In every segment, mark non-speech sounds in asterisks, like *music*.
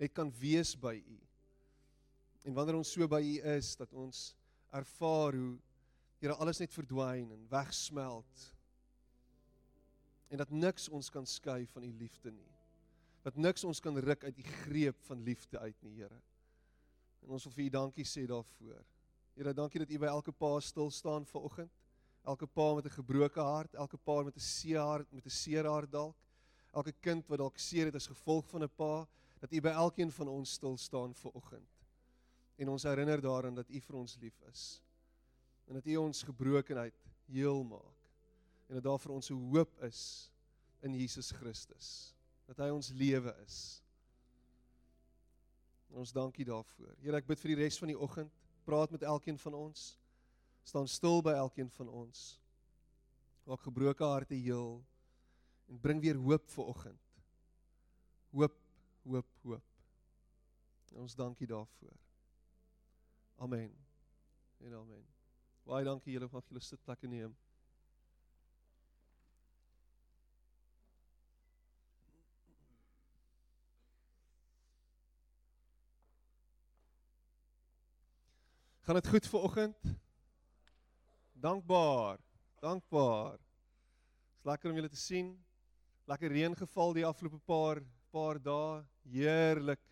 net kan wees by U. En wanneer ons so by U is dat ons ervaar hoe Here alles net verdwyn en wegsmelt. En dat niks ons kan skei van U liefde nie. Dat niks ons kan ruk uit U greep van liefde uit nie, Here. En ons wil vir U dankie sê daarvoor. Here, dankie dat U by elke pa stil staan vanoggend. Elke pa met 'n gebroke hart, elke pa met 'n seer hart, met 'n seer hart dalk. Elke kind wat dalk seer het as gevolg van 'n pa, dat U by elkeen van ons stil staan vanoggend. En ons herinner daaraan dat U vir ons lief is. En dat U ons gebrokenheid heel maak. En dat daar vir ons 'n hoop is in Jesus Christus. Dat hy ons lewe is. En ons dankie daarvoor. Here, ek bid vir die res van die oggend. Praat met elkeen van ons staan stil by elkeen van ons. Maak gebroke harte heel en bring weer hoop vir oggend. Hoop, hoop, hoop. En ons dankie daarvoor. Amen. En amen. Baie dankie julle mag julle sitplekke neem. Gaan dit goed vir oggend? Dankbaar. Dankbaar. Dis lekker om julle te sien. Lekker reën geval die afgelope paar paar dae. Heerlik.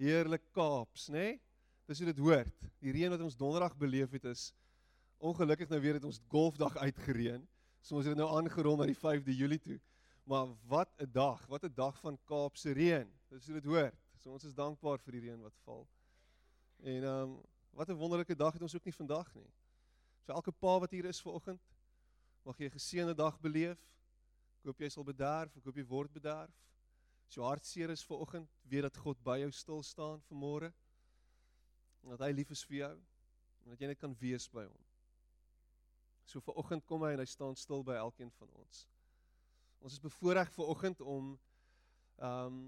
Heerlik Kaaps, né? Nee? Dis hoe dit hoort. Die reën wat ons donderdag beleef het is ongelukkig nou weer het ons golfdag uitgereën. So ons het nou aangerol na die 5de Julie toe. Maar wat 'n dag, wat 'n dag van Kaapse reën. Dis hoe dit hoort. So ons is dankbaar vir die reën wat val. En ehm um, wat 'n wonderlike dag het ons ook nie vandag nie. So elke pa wat hier is vanoggend, mag jy 'n geseënde dag beleef. Ek hoop jy sal bederf, ek hoop jy word bederf. As jou hart seer is vanoggend, weet dat God by jou stil staan vanmôre. En dat hy lief is vir jou en dat jy net kan wees by hom. So vanoggend kom hy en hy staan stil by elkeen van ons. Ons is bevoorreg vanoggend om ehm um,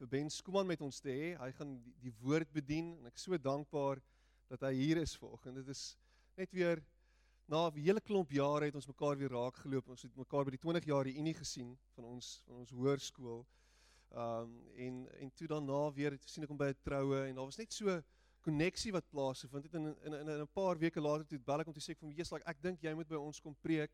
vir Ben Skuman met ons te hê. Hy gaan die, die woord bedien en ek is so dankbaar dat hy hier is vanoggend. Dit is net weer na 'n hele klomp jare het ons mekaar weer raak geloop. Ons het mekaar by die 20 jaar die Unie gesien van ons van ons hoërskool. Um en en toe daarna weer het sien ek hom by 'n troue en daar was net so koneksie wat plaasgevind het en in in in 'n paar weke later toe bel ek om te sê ek van Jesus like ek dink jy moet by ons kom preek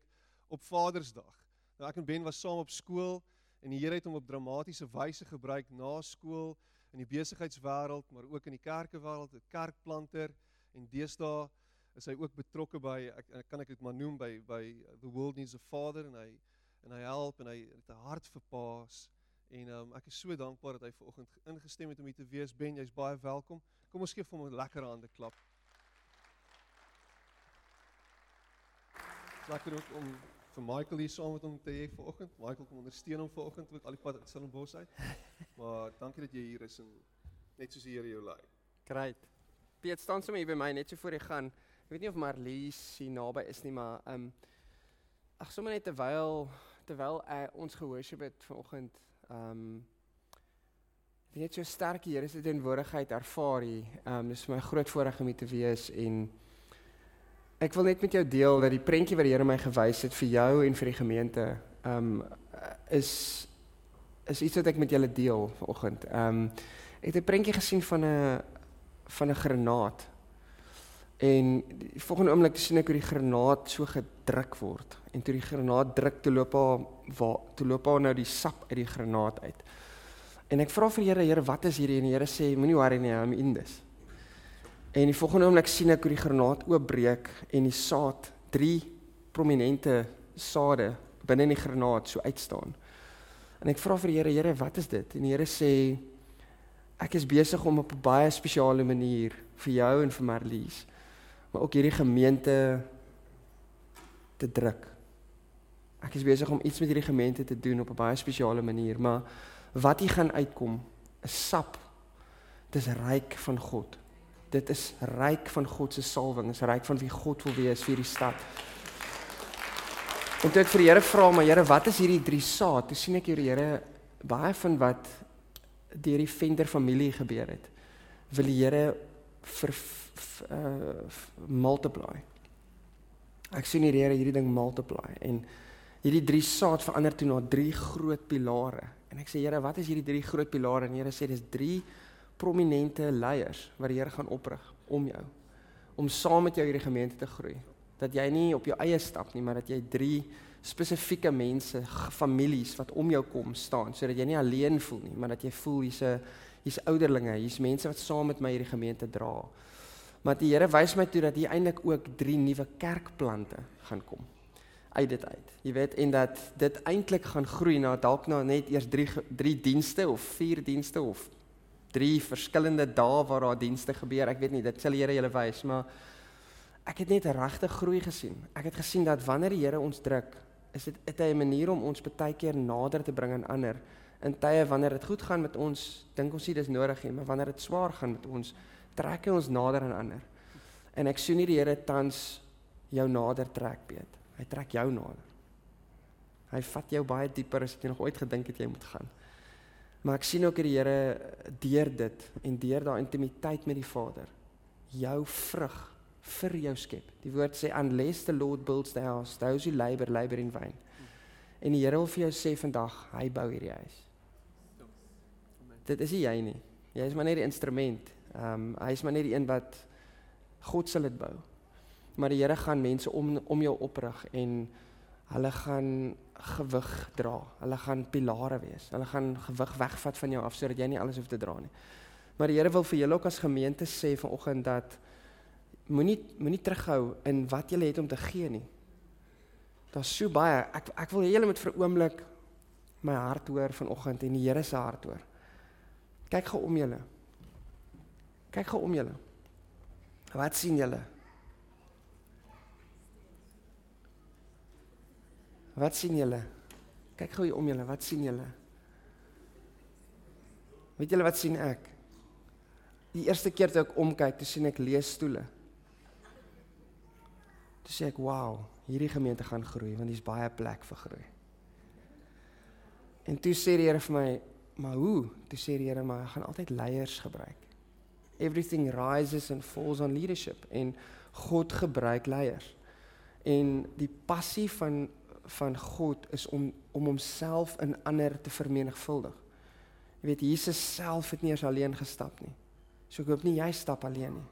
op Vadersdag. Nou ek en Ben was saam op skool en die Here het hom op dramatiese wyse gebruik na skool in die besigheidswêreld maar ook in die kerkewêreld, 'n kerkplanter en deesdae is hy ook betrokke by ek kan ek dit maar noem by by the world needs a father en hy en hy help en hy het 'n hart vir paas en um, ek is so dankbaar dat hy ver oggend ingestem het om hier te wees. Ben jy's baie welkom. Kom ons gee vir hom 'n lekker hande klap. Lekker ook om vir Michael hier saam met hom te hê ver oggend. Michael kom ondersteun hom ver oggend ook al die pad uit Stellenbosch uit. *laughs* Maar dankie dat jy hier is en net soos die Here jou lei. Great. Piet staan sommer hier by my net so voor jy gaan. Ek weet nie of Marlies hier naby is nie, maar ehm um, ag sommer net terwyl terwyl uh, ons gehoorship het vanoggend ehm um, net so sterk die Here se teenwoordigheid ervaar hier. Ehm um, dis my groot voorreg om hier te wees en ek wil net met jou deel dat die prentjie wat die Here my gewys het vir jou en vir die gemeente ehm um, is is iets wat ek met julle deel vanoggend. Ehm um, ek het 'n prentjie gesien van 'n van 'n granaat En die volgende oomblik sien ek hoe die granaat so gedruk word en toe die granaat druk toe loop haar waar toe loop haar nou die sap uit die granaat uit. En ek vra vir die Here, Here, wat is hierdie? En die Here sê, moenie worry nie, I'm in this. En die volgende oomblik sien ek hoe die granaat oopbreek en die saad, drie prominente sade binne in die granaat so uitstaan. En ek vra vir die Here, Here, wat is dit? En die Here sê ek is besig om op 'n baie spesiale manier vir jou en vir Marlies maar ook hierdie gemeente te druk. Ek is besig om iets met hierdie gemeente te doen op 'n baie spesiale manier, maar wat hier gaan uitkom is sap. Dit is ryk van God. Dit is ryk van God se salwing, is ryk van wie God wil wees vir die stad. En toe ek vir die Here vra, maar Here, wat is hierdie drie saad? Toe sien ek hier die Here baie van wat deur die Venter familie gebeur het. Wil die Here vir uh multiply. Ek sien hier Here hierdie ding multiply en hierdie drie saad verander toe na drie groot pilare En ek sê Here, wat is hierdie drie groot pilare? En Here sê dis drie prominente leiers wat die Here gaan oprig om jou om saam met jou hierdie gemeente te groei. Dat jy nie op jou eie stap nie, maar dat jy drie spesifieke mense, families wat om jou kom staan sodat jy nie alleen voel nie, maar dat jy voel hier's 'n hier's ouderlinge, hier's mense wat saam met my hierdie gemeente dra. Maar die Here wys my toe dat hier eintlik ook drie nuwe kerkplante gaan kom uit dit uit. Jy weet en dat dit eintlik gaan groei na dalk na net eers 3 3 dienste of 4 dienste of 3 verskillende dae waar daar dienste gebeur. Ek weet nie, dit sal die Here julle wys, maar ek het net 'n regte groei gesien. Ek het gesien dat wanneer die Here ons druk, is dit 'n manier om ons baie keer nader te bring aan ander. In tye wanneer dit goed gaan met ons, dink ons nie dis nodig nie, maar wanneer dit swaar gaan met ons, trek hy ons nader aan ander. En ek sien nie die Here tans jou nader trek, Piet. Hy trek jou nader. Hy vat jou baie dieper as jy nog ooit gedink het jy moet gaan. Maar ek sien ook dat die Here deur dit en deur daai intimiteit met die Vader jou vrug vir jou skep. Die woord sê unless the Lord builds the house, those who labor labor in vain. En die Here wil vir jou sê vandag, hy bou hierdie huis. Dit is nie jy nie. Jy is maar net die instrument. Ehm um, hy is maar net die een wat God sal dit bou. Maar die Here gaan mense om om jou oprig en hulle gaan gewig dra. Hulle gaan pilare wees. Hulle gaan gewig wegvat van jou af sodat jy nie alles hoef te dra nie. Maar die Here wil vir julle ook as gemeente sê vanoggend dat moenie moenie terughou in wat jy het om te gee nie. Daar's so baie. Ek ek wil hê julle moet vir 'n oomblik my hart hoor vanoggend en die Here se hart hoor. Kyk gou om julle. Kyk gou om julle. Wat sien julle? Wat sien julle? Kyk gou hier om julle. Wat sien julle? Weet julle wat sien ek? Die eerste keer toe ek omkyk, toe sien ek leesstoele. Toe sê ek, "Wow, hierdie gemeente gaan groei want daar's baie plek vir groei." En toe sê die Here vir my, "Maar hoe?" Toe sê die Here, "Maar ek gaan altyd leiers gebruik." Everything rises and falls on leadership en God gebruik leiers. En die passie van van God is om om homself in ander te vermenigvuldig. Jy weet Jesus self het nie eens alleen gestap nie. So ek hoop nie jy stap alleen nie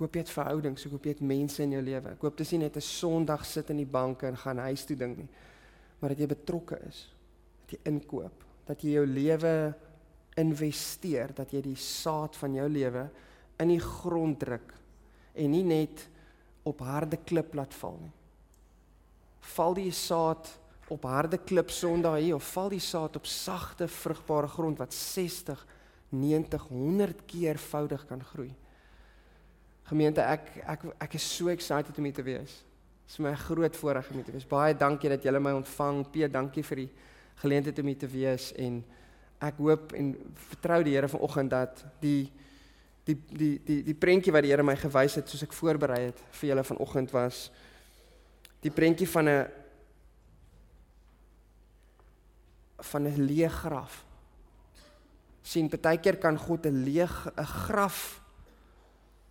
hoop jy het verhoudings, ek hoop jy het mense in jou lewe. Ek hoop dis nie net 'n Sondag sit in die banke en gaan huis toe ding nie, maar dat jy betrokke is, dat jy inkoop, dat jy jou lewe investeer, dat jy die saad van jou lewe in die grond druk en nie net op harde klip laat val nie. Val die saad op harde klip Sondag hier of val die saad op sagte vrugbare grond wat 60, 90, 100 keer voudig kan groei. Gemeente, ek ek ek is so excited om hier te wees. Dit is my groot voorreg om hier te wees. Baie dankie dat julle my ontvang. P, dankie vir die geleentheid om hier te wees en ek hoop en vertrou die Here vanoggend dat die die die die die prentjie wat die Here my gewys het soos ek voorberei het vir julle vanoggend was die prentjie van 'n van 'n leë graf. sien baie keer kan God 'n leë 'n graf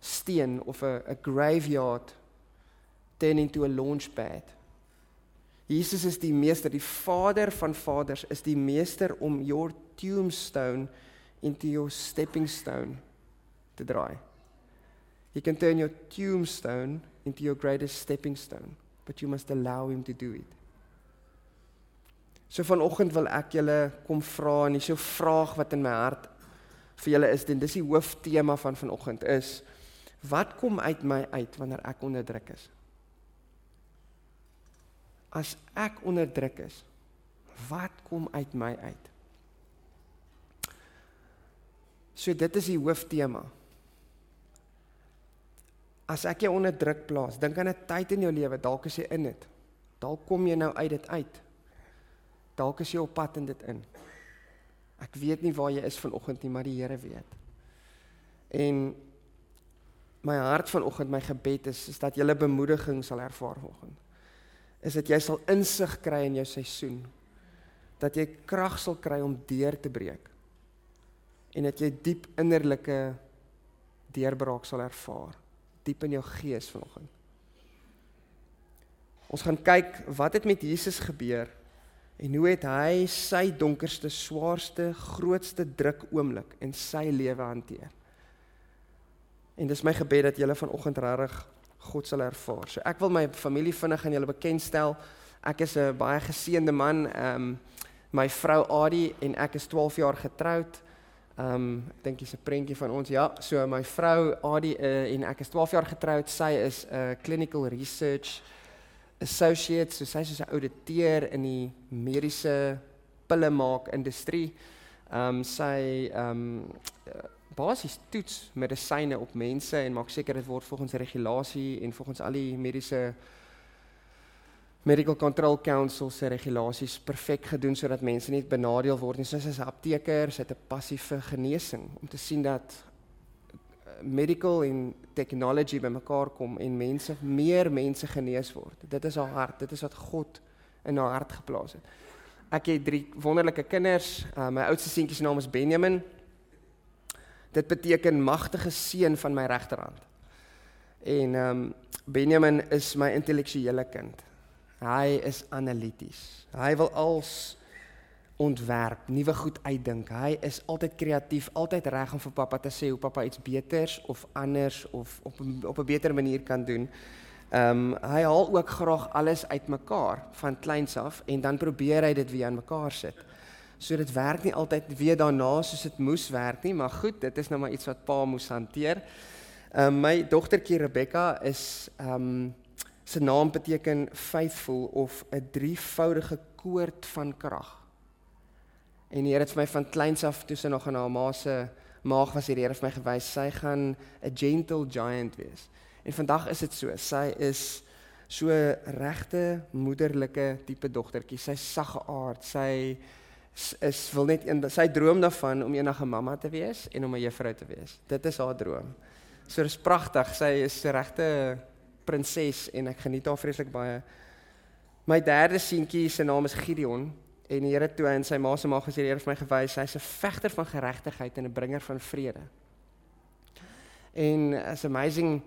steen of 'n 'n graveyard turn into a launchpad. Jesus is die meester, die Vader van vaders is die meester om your tombstone into your stepping stone te draai. He can turn your tombstone into your greatest stepping stone, but you must allow him to do it. So vanoggend wil ek julle kom vra en dis 'n vraag wat in my hart vir julle is en dis die hooftema van vanoggend is Wat kom uit my uit wanneer ek onderdruk is? As ek onderdruk is, wat kom uit my uit? So dit is die hooftema. As ek jou onder druk plaas, dink aan 'n tyd in jou lewe, dalk is jy in dit. Dalk kom jy nou uit dit uit. Dalk is jy op pad in dit in. Ek weet nie waar jy is vanoggend nie, maar die Here weet. En my hart vanoggend my gebed is is dat jy 'n bemoediging sal ervaar vanoggend. Is dat jy sal insig kry in jou seisoen. Dat jy krag sal kry om deur te breek. En dat jy diep innerlike deurbraak sal ervaar diep in jou gees vanoggend. Ons gaan kyk wat het met Jesus gebeur En hoe het hy sy donkerste, swaarste, grootste druk oomblik in sy lewe hanteer? En dis my gebed dat julle vanoggend regtig God sal ervaar. So ek wil my familie vinnig aan julle bekendstel. Ek is 'n baie geseënde man. Ehm um, my vrou Adie en ek is 12 jaar getroud. Ehm um, ek dink dis 'n prentjie van ons. Ja, so my vrou Adie uh, en ek is 12 jaar getroud. Sy is 'n uh, clinical research associate, so sy is 'n ouditeur in die mediese pille maak industrie. Ehm um, sy ehm um, basies toets medisyne op mense en maak seker dit word volgens regulasie en volgens al die mediese Medical Control Council se regulasies perfek gedoen sodat mense nie benadeel word nie. Sy is 'n apteker, sy het 'n passie vir genesing om te sien dat medical en technology bymekaar kom en mense meer mense genees word. Dit is haar hart. Dit is wat God in haar hart geplaas het. Ek het drie wonderlike kinders. Uh, my oudste seentjie se naam is Benjamin. Dit beteken magtige seun van my regterhand. En ehm um, Benjamin is my intellektuele kind. Hy is analities. Hy wil als ontwerp, nuwe goed uitdink. Hy is altyd kreatief, altyd reg om vir pappa te sê hoe pappa iets beters of anders of op op 'n beter manier kan doen. Ehm um, hy haal ook graag alles uitmekaar van kleins af en dan probeer hy dit weer aan mekaar sit. So dit werk nie altyd weer daarna soos dit moes werk nie, maar goed, dit is nou maar iets wat pa moes hanteer. Ehm um, my dogtertjie Rebecca is ehm um, se naam beteken faithful of 'n drievoudige koord van krag. En die Here het vir my van kleins af toe sy nog in haar ma se maag was, die Here het my gewys sy gaan 'n gentle giant wees. En vandag is dit so. Sy is so regte moederlike tipe dogtertjie. Sy sagge aard. Sy is wil net een sy droom daarvan om eendag 'n mamma te wees en om 'n juffrou te wees. Dit is haar droom. So dis pragtig. Sy is 'n regte prinses en ek geniet haar vreeslik baie. My derde seentjie se naam is Gideon En die Here toe in sy ma se maag gesê die Here het my gewys hy's 'n vegter van geregtigheid en 'n bringer van vrede. En as amazing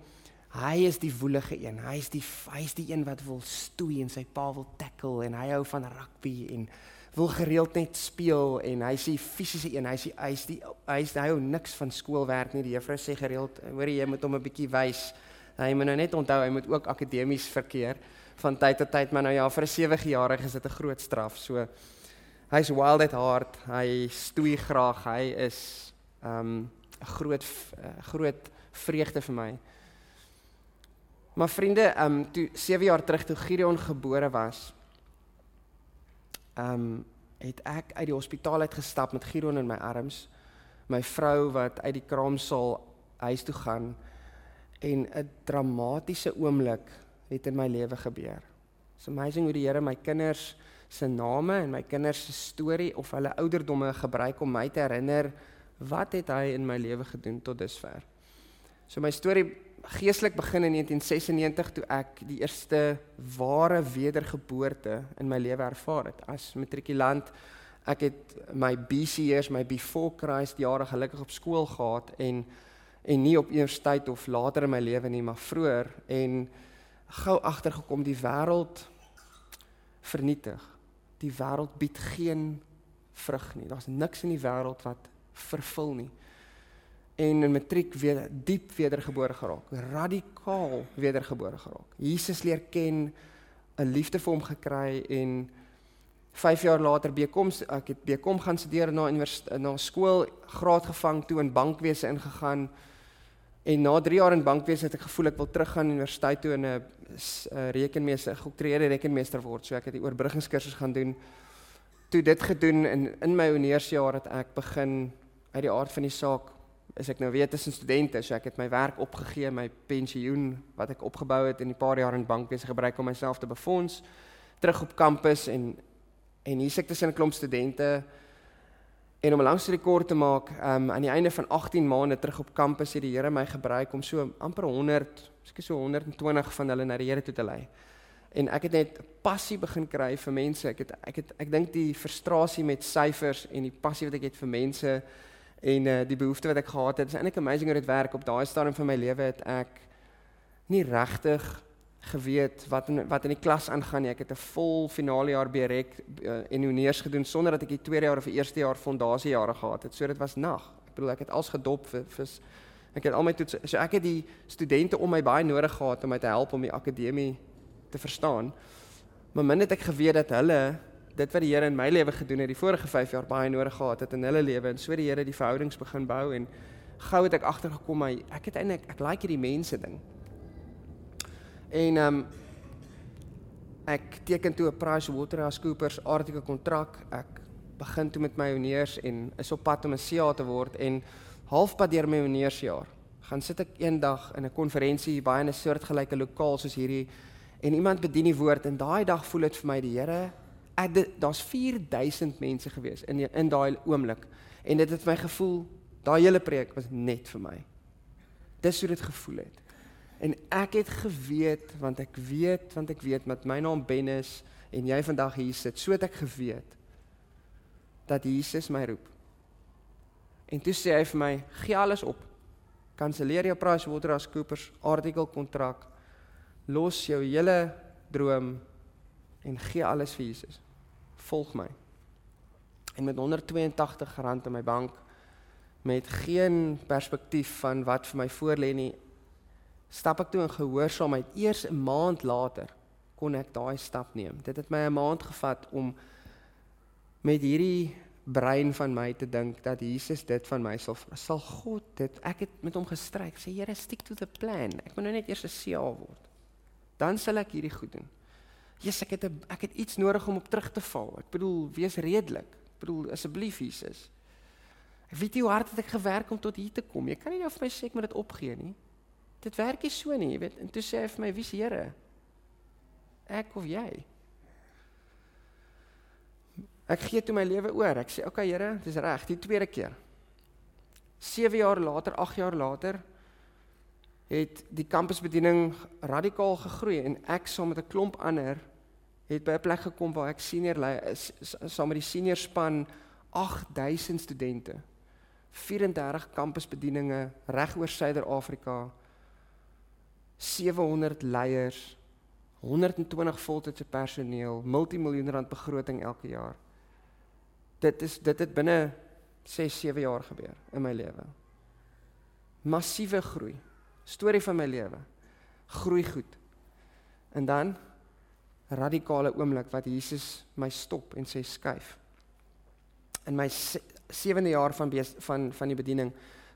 hy is die woelige een. Hy's die hy's die een wat wil stoei en sy pa wil tackle en hy hou van rugby en wil gereeld net speel en hy's die fisiese een. Hy's die hy's die hy's hy hou niks van skoolwerk nie. Die juffrou sê gereeld, hoor jy moet hom 'n bietjie wys. Hy moet nou net onthou hy moet ook akademies verkeer van tyd tot tyd, maar nou ja, vir 'n 7-jarige is dit 'n groot straf. So Hy's wild at heart. Hy stoei graag. Hy is um 'n groot uh, groot vreugde vir my. Maar vriende, um toe 7 jaar terug toe Gideon gebore was, um het ek uit die hospitaal uit gestap met Gideon in my arms. My vrou wat uit die kraamsaal huis toe gaan en 'n dramatiese oomblik het in my lewe gebeur. It's amazing hoe die Here my kinders se name en my kinders se storie of hulle ouderdomme gebruik om my te herinner wat het hy in my lewe gedoen tot dusver. So my storie geestelik begin in 1996 toe ek die eerste ware wedergeboorte in my lewe ervaar het as matrikulant. Ek het my BC years, my before Christ jare gelukkig op skool gehad en en nie op universiteit of later in my lewe nie, maar vroeër en gou agtergekom die wêreld vernietig die wêreld bied geen vrug nie. Daar's niks in die wêreld wat vervul nie. En in matriek weer diep wedergebore geraak, radikaal wedergebore geraak. Jesus leer ken, 'n liefde vir hom gekry en 5 jaar later bekom ek het bekom gaan studeer na universiteit na skool, graad gevang toe in bankwese ingegaan. En na 3 jaar in bankwese het ek gevoel ek wil teruggaan universiteit toe in 'n rekenmeester, geoktreerde rekenmeester word. So ek het die oorbruggingskursus gaan doen. Toe dit gedoen in in my honeursjaar het ek begin uit die aard van die saak is ek nou weer tussen studente, so ek het my werk opgegee, my pensioen wat ek opgebou het in die paar jaar in bankwese gebruik om myself te befonds terug op kampus en en hier sit ek tussen 'n klomp studente En om 'n lang storie kort te maak, um, aan die einde van 18 maande terug op kampus het die Here my gebruik om so amper 100, seker so 120 van hulle na die Here toe te lei. En ek het net passie begin kry vir mense. Ek het ek het ek dink die frustrasie met syfers en die passie wat ek het vir mense en uh, die behoefte wat ek gehad het, is eintlik amazing hoe dit werk op daai stadium van my lewe het ek nie regtig geweet wat in wat in die klas aangaan nie. Ek het 'n vol finale jaar berek uh, en honeurs gedoen sonder dat ek die tweede jaar of die eerste jaar fondasiejare gehad het. So dit was nag. Ek bedoel ek het als gedop vir vir ek het al my toets so ek het die studente om my baie nodig gehad om my te help om die akademie te verstaan. Maar min het ek geweet dat hulle dit wat die Here in my lewe gedoen het die vorige 5 jaar baie nodig gehad het in hulle lewe en so die Here die verhoudings begin bou en gou het ek agtergekom my ek het eintlik ek like hierdie mense ding. En ehm um, ek teken toe 'n PricewaterhouseCoopers artikel kontrak. Ek begin toe met my honeurs en is op pad om 'n CA te word en halfpad deur my honeursjaar gaan sit ek eendag in 'n konferensie baie in 'n soortgelyke lokaal soos hierdie en iemand bedien die woord en daai dag voel dit vir my die Here daar's 4000 mense gewees in die, in daai oomblik en dit het my gevoel daai hele preek was net vir my. Dis hoe dit gevoel het. En ek het geweet want ek weet want ek weet met my naam Ben is en jy vandag hier sit, so het ek geweet dat Jesus my roep. En toe sê hy vir my, gee alles op. Kanselleer jou PricewaterhouseCoopers artikel kontrak. Los jou hele droom en gee alles vir Jesus. Volg my. En met 182 rand in my bank met geen perspektief van wat vir my voorlê nie, stap ek toe in gehoorsaamheid. Eers 'n maand later kon ek daai stap neem. Dit het my 'n maand gevat om met hierdie brein van my te dink dat Jesus dit van my sal sal God dit ek het met hom gestryk. Sê Here, stick to the plan. Ek moet nou net eers 'n CA word. Dan sal ek hierdie goed doen. Jesus, ek het 'n ek het iets nodig om op terug te val. Ek bedoel, wees redelik. Ek bedoel, asseblief Jesus. Ek weet hoe hard het ek gewerk om tot hier te kom. Jy kan nie nou vir my sê ek moet dit opgee nie. Dit werk nie so nie, jy weet. En toe sê hy vir my, "Wie's Here?" Ek of jy? Ek gee toe my lewe oor. Ek sê, "Oké okay, Here, dis reg, die tweede keer." 7 jaar later, 8 jaar later het die kampusbediening radikaal gegroei en ek saam met 'n klomp ander het by 'n plek gekom waar ek senior is saam met die senior span 8000 studente 34 kampusbedieninge reg oor Suider-Afrika 700 leiers, 120 voltydse personeel, multimiljoen rand begroting elke jaar. Dit is dit het binne 6 7 jaar gebeur in my lewe. Massiewe groei. Storie van my lewe. Groei goed. En dan radikale oomblik wat Jesus my stop en sê skuif. In my 7de jaar van van van die bediening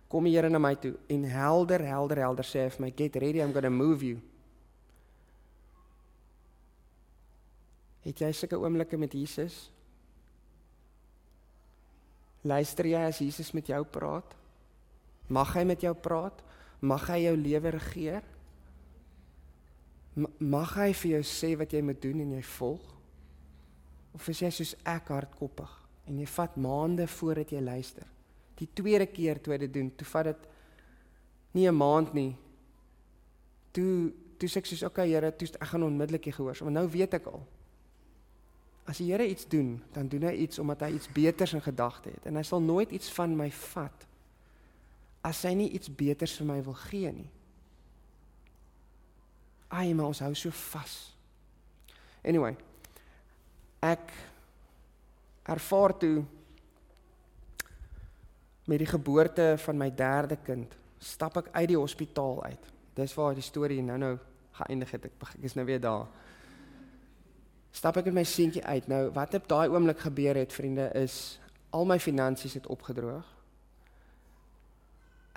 kom die Here na my toe en helder helder helder sê hy vir my get ready I'm going to move you. Het jy sulke oomblikke met Jesus? Luister jy as Jesus met jou praat? Mag hy met jou praat? Mag hy jou lewe regeer? Mag hy vir jou sê wat jy moet doen en jy volg? Of is jy soos ek hardkoppig en jy vat maande voordat jy luister? Die tweede keer toe hy dit doen, toe vat dit nie 'n maand nie. Toe toe sê ek soos okay Here, toe ek gaan onmiddellik hier gehoor. Maar nou weet ek al. As die Here iets doen, dan doen hy iets omdat hy iets beters in gedagte het en hy sal nooit iets van my vat as hy nie iets beters vir my wil gee nie. Ai, maar ons hou so vas. Anyway, ek ervaar toe met die geboorte van my derde kind stap ek uit die hospitaal uit. Dis waar die storie nou-nou geëindig het. Ek ek is nou weer daar. Stap ek met my seentjie uit. Nou wat op daai oomblik gebeur het, vriende, is al my finansies het opgedroog.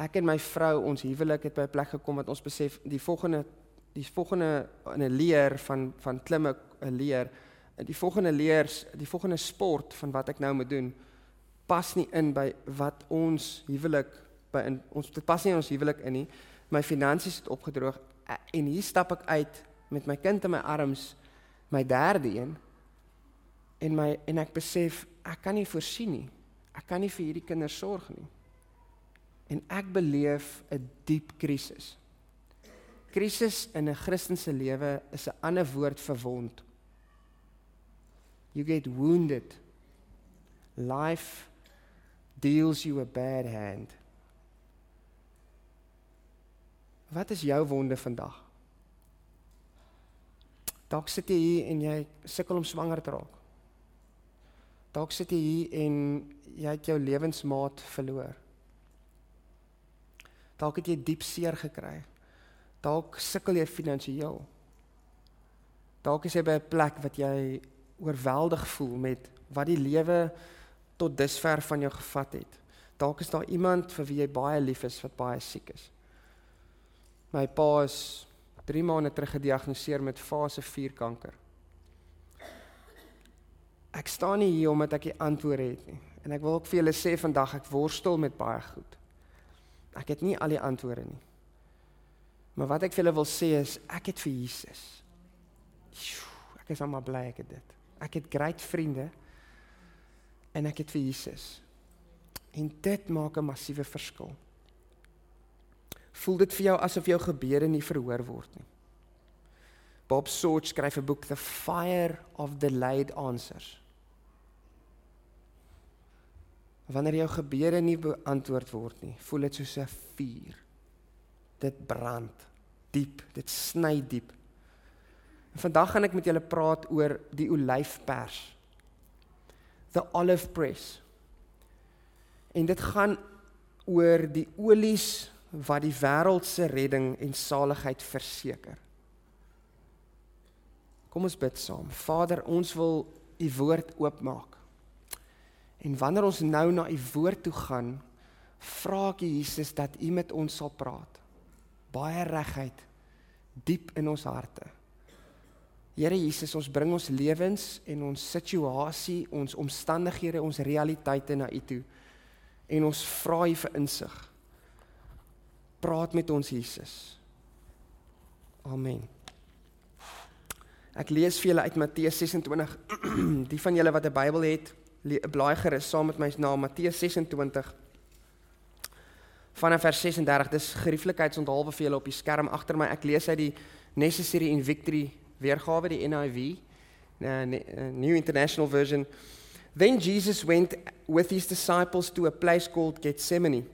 Ek en my vrou, ons huwelik het by 'n plek gekom wat ons besef die volgende die volgende in 'n leer van van klimme 'n leer, die volgende leers, die volgende sport van wat ek nou moet doen pas nie in by wat ons huwelik by in, ons dit pas nie in ons huwelik in nie. My finansies het opgedroog en hier stap ek uit met my kind in my arms, my derde een. En my en ek besef ek kan nie voorsien nie. Ek kan nie vir hierdie kinders sorg nie. En ek beleef 'n diep krisis. Krisis in 'n Christelike lewe is 'n ander woord vir wond. You get wounded. Life deals you a bad hand. Wat is jou wonde vandag? Dalk sit jy hier en jy sukkel om swanger te raak. Dalk sit jy hier en jy het jou lewensmaat verloor. Dalk het jy diep seer gekry. Dalk sukkel jy finansiëel. Dalk is jy by 'n plek wat jy oorweldig voel met wat die lewe tot dusver van jou gevat het. Dalk is daar iemand vir wie jy baie lief is wat baie siek is. My pa is 3 maande terug gediagnoseer met fase 4 kanker. Ek staan nie hier omdat ek die antwoorde het nie. En ek wil ook vir julle sê vandag ek worstel met baie goed. Ek het nie al die antwoorde nie. Maar wat ek vir julle wil sê is ek het vir Jesus. Ek is almal bly ek het dit. Ek het great vriende en ek het vir Jesus. En dit maak 'n massiewe verskil. Voel dit vir jou asof jou gebede nie verhoor word nie? Bob Sorge skryf 'n boek The Fire of Delayed Answers. Wanneer jou gebede nie beantwoord word nie, voel dit soos 'n vuur. Dit brand diep, dit sny diep. En vandag gaan ek met julle praat oor die olyfpers. The olive press. En dit gaan oor die olies wat die wêreld se redding en saligheid verseker. Kom ons bid saam. Vader, ons wil u woord oopmaak. En wanneer ons nou na u woord toe gaan, vra ek Jesus dat u met ons sal praat. Baie regheid diep in ons harte. Here Jesus, ons bring ons lewens en ons situasie, ons omstandighede, ons realiteite na U toe. En ons vra U vir insig. Praat met ons Jesus. Amen. Ek lees vir julle uit Matteus 26. *clears throat* Die van julle wat 'n Bybel het, blaai gerus saam met my na Matteus 26 vanaf vers 36. Dis gerieflikheidsonthaalwe vir julle op die skerm agter my. Ek lees uit die Necessary in Victory weergawe die NIV, uh, New International Version. Then Jesus went with his disciples to a place called Gethsemane.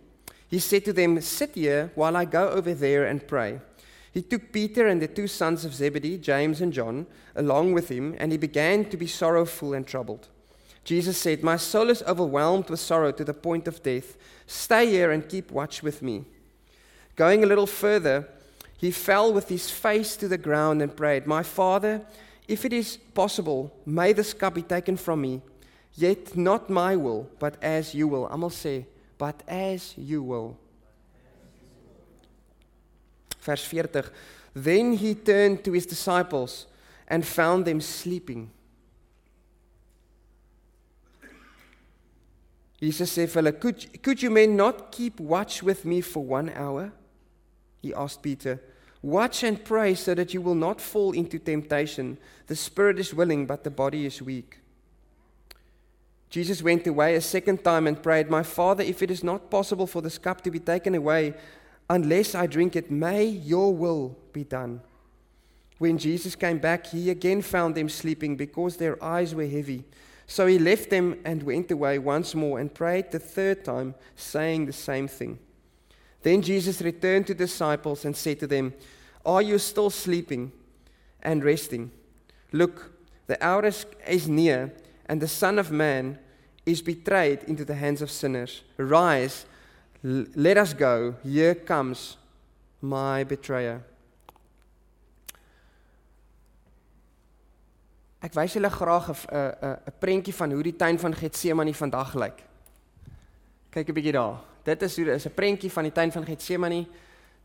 He said to them, "Sit here while I go over there and pray." He took Peter and the two sons of Zebedee, James and John, along with him, and he began to be sorrowful and troubled. Jesus said, My soul is overwhelmed with sorrow to the point of death. Stay here and keep watch with me. Going a little further, he fell with his face to the ground and prayed, My father, if it is possible, may this cup be taken from me. Yet not my will, but as you will. I'm to say, but as you will. Verse 40. Then he turned to his disciples and found them sleeping. Jesus said, Fella, could, could you men not keep watch with me for one hour? he asked Peter. Watch and pray so that you will not fall into temptation. The spirit is willing, but the body is weak. Jesus went away a second time and prayed, My Father, if it is not possible for this cup to be taken away unless I drink it, may your will be done. When Jesus came back, he again found them sleeping because their eyes were heavy. So he left them and went away once more and prayed the third time, saying the same thing. Then Jesus returned to the disciples and said to them, Are you still sleeping and resting? Look, the hour is near, and the Son of Man is betrayed into the hands of sinners. Rise, let us go. Here comes my betrayer. Ek wys julle graag 'n 'n 'n prentjie van hoe die tuin van Getsemane vandag lyk. Kyk 'n bietjie daar dit is hoe is 'n prentjie van die tuin van Getsemane.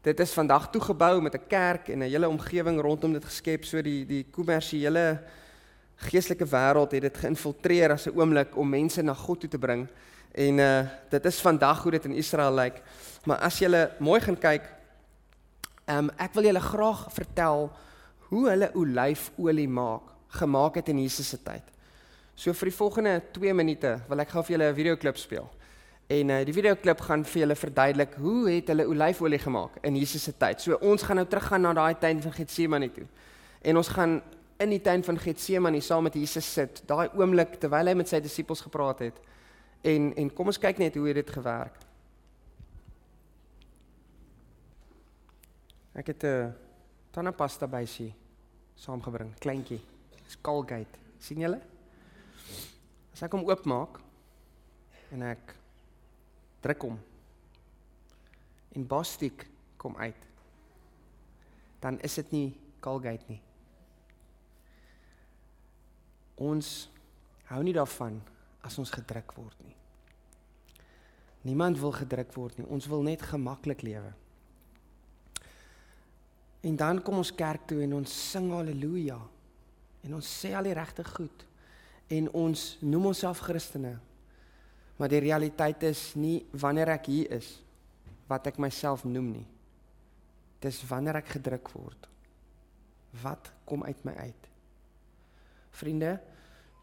Dit is vandag toegebou met 'n kerk en 'n hele omgewing rondom dit geskep so die die kommersiële geestelike wêreld het dit geïnfiltreer as 'n oomblik om mense na God toe te bring. En uh dit is vandag hoe dit in Israel lyk. Maar as jy mooi gaan kyk, ehm um, ek wil julle graag vertel hoe hulle olyfolie maak, gemaak het in Jesus se tyd. So vir die volgende 2 minute wil ek gou vir julle 'n videoklip speel. En uh, die videoklip gaan vir julle verduidelik hoe het hulle olyfolie gemaak in Jesus se tyd. So ons gaan nou teruggaan na daai tuin van Getsemane toe. En ons gaan in die tuin van Getsemane saam met Jesus sit, daai oomblik terwyl hy met sy disippels gepraat het. En en kom ons kyk net hoe het dit gewerk. Ek het 'n uh, tandepasta by sy. saamgebring, kleintjie. Colgate. sien julle? As ek hom oopmaak en ek druk hom en Bostik kom uit, dan is dit nie Colgate nie. Ons hou nie daarvan as ons gedruk word nie. Niemand wil gedruk word nie. Ons wil net gemaklik lewe. En dan kom ons kerk toe en ons sing haleluja. En ons sê al die regte goed en ons noem onsself Christene. Maar die realiteit is nie wanneer ek hier is wat ek myself noem nie. Dis wanneer ek gedruk word. Wat kom uit my uit? Vriende,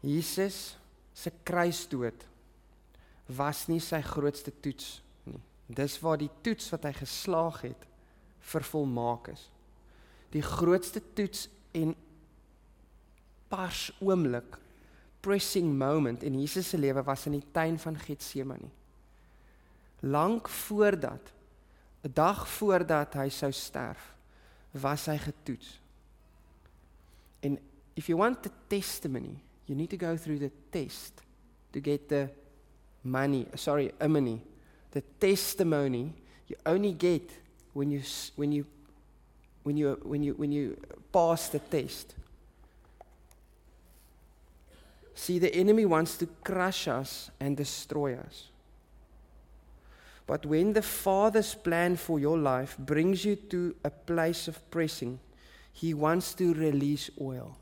Jesus se kruisdood was nie sy grootste toets nie. Dis waar die toets wat hy geslaag het vervolmaak is. Die grootste toets en pas oomblik pressing moment in Jesus se lewe was in die tuin van Getsemane. Lank voordat 'n dag voordat hy sou sterf, was hy getoets. And if you want the testimony, you need to go through the test to get the money, sorry, money. The testimony you only get when you when you when you when you when you pass the test. See, the enemy wants to crush us and destroy us. But when the Father's plan for your life brings you to a place of pressing, He wants to release oil.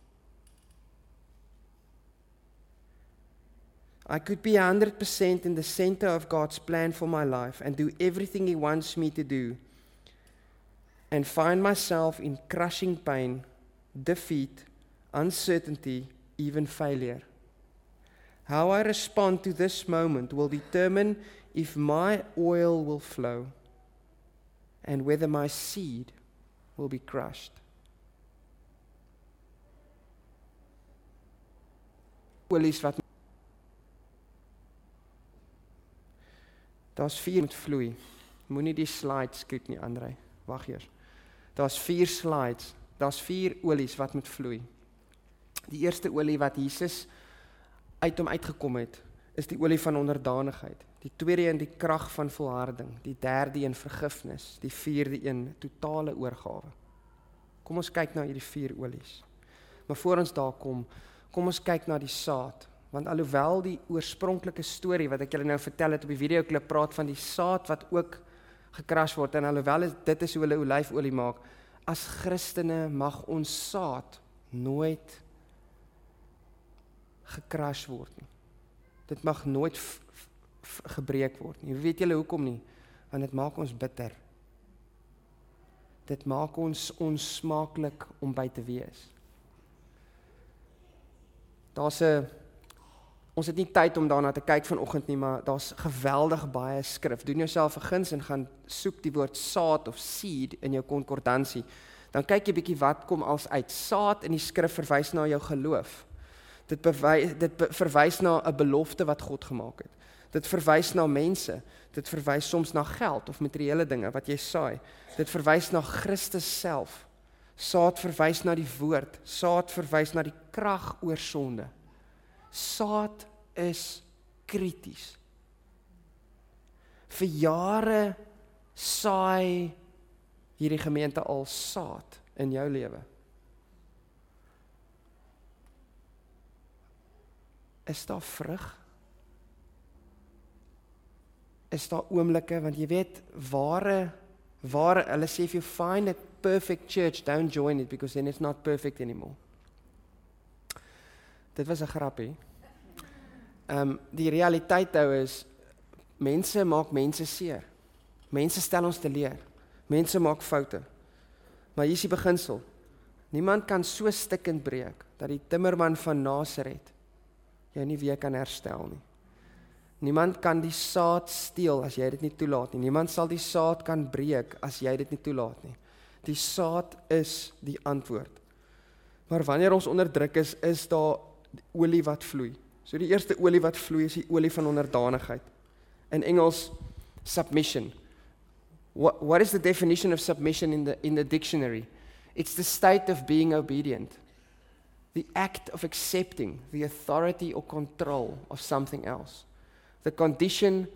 I could be 100% in the center of God's plan for my life and do everything He wants me to do, and find myself in crushing pain, defeat, uncertainty, even failure. How I respond to this moment will determine if my oil will flow and whether my seed will be crushed. Olies wat Daar's vier moet vloei. Moenie die slides kyk nie, Andrei. Wag eers. Daar's vier slides. Daar's vier olies wat moet vloei. Die eerste olie wat Jesus uit hom uitgekom het, is die olie van onderdanigheid. Die tweede een die krag van volharding, die derde een vergifnis, die vierde een totale oorgawe. Kom ons kyk na hierdie vier olies. Maar voor ons daar kom, kom ons kyk na die saad want alhoewel die oorspronklike storie wat ek julle nou vertel het op die videoklip praat van die saad wat ook gekras word en alhoewel dit is hoe hulle olyfolie maak as Christene mag ons saad nooit gekras word nie dit mag nooit gebreek word nie weet julle hoekom nie want dit maak ons bitter dit maak ons onsmaaklik om by te wees daar's 'n Ons het nie tyd om daarna te kyk vanoggend nie, maar daar's geweldig baie skrif. Doen jouself 'n guns en gaan soek die woord saad of seed in jou konkordansie. Dan kyk jy bietjie wat kom als uit. Saad in die skrif verwys na jou geloof. Dit bewys dit be, verwys na 'n belofte wat God gemaak het. Dit verwys na mense. Dit verwys soms na geld of materiële dinge wat jy saai. Dit verwys na Christus self. Saad verwys na die woord. Saad verwys na die krag oor sonde saad is krities. Vir jare saai hierdie gemeente al saad in jou lewe. Is daar vrug? Is daar oomblikke want jy weet ware ware hulle sê if you find a perfect church don't join it because then it's not perfect anymore. Dit was 'n grappie. Ehm um, die realiteit hou is mense maak mense seer. Mense stel ons te leer. Mense maak foute. Maar hier is die beginsel. Niemand kan so stikkend breek dat die timmerman van Nasaret jou nie weer kan herstel nie. Niemand kan die saad steel as jy dit nie toelaat nie. Niemand sal die saad kan breek as jy dit nie toelaat nie. Die saad is die antwoord. Maar wanneer ons onderdruk is, is daar olie wat vloei. So die eerste olie wat vloei is die olie van onderdanigheid. In Engels submission. What what is the definition of submission in the in the dictionary? It's the state of being obedient. The act of accepting the authority or control of something else. The condition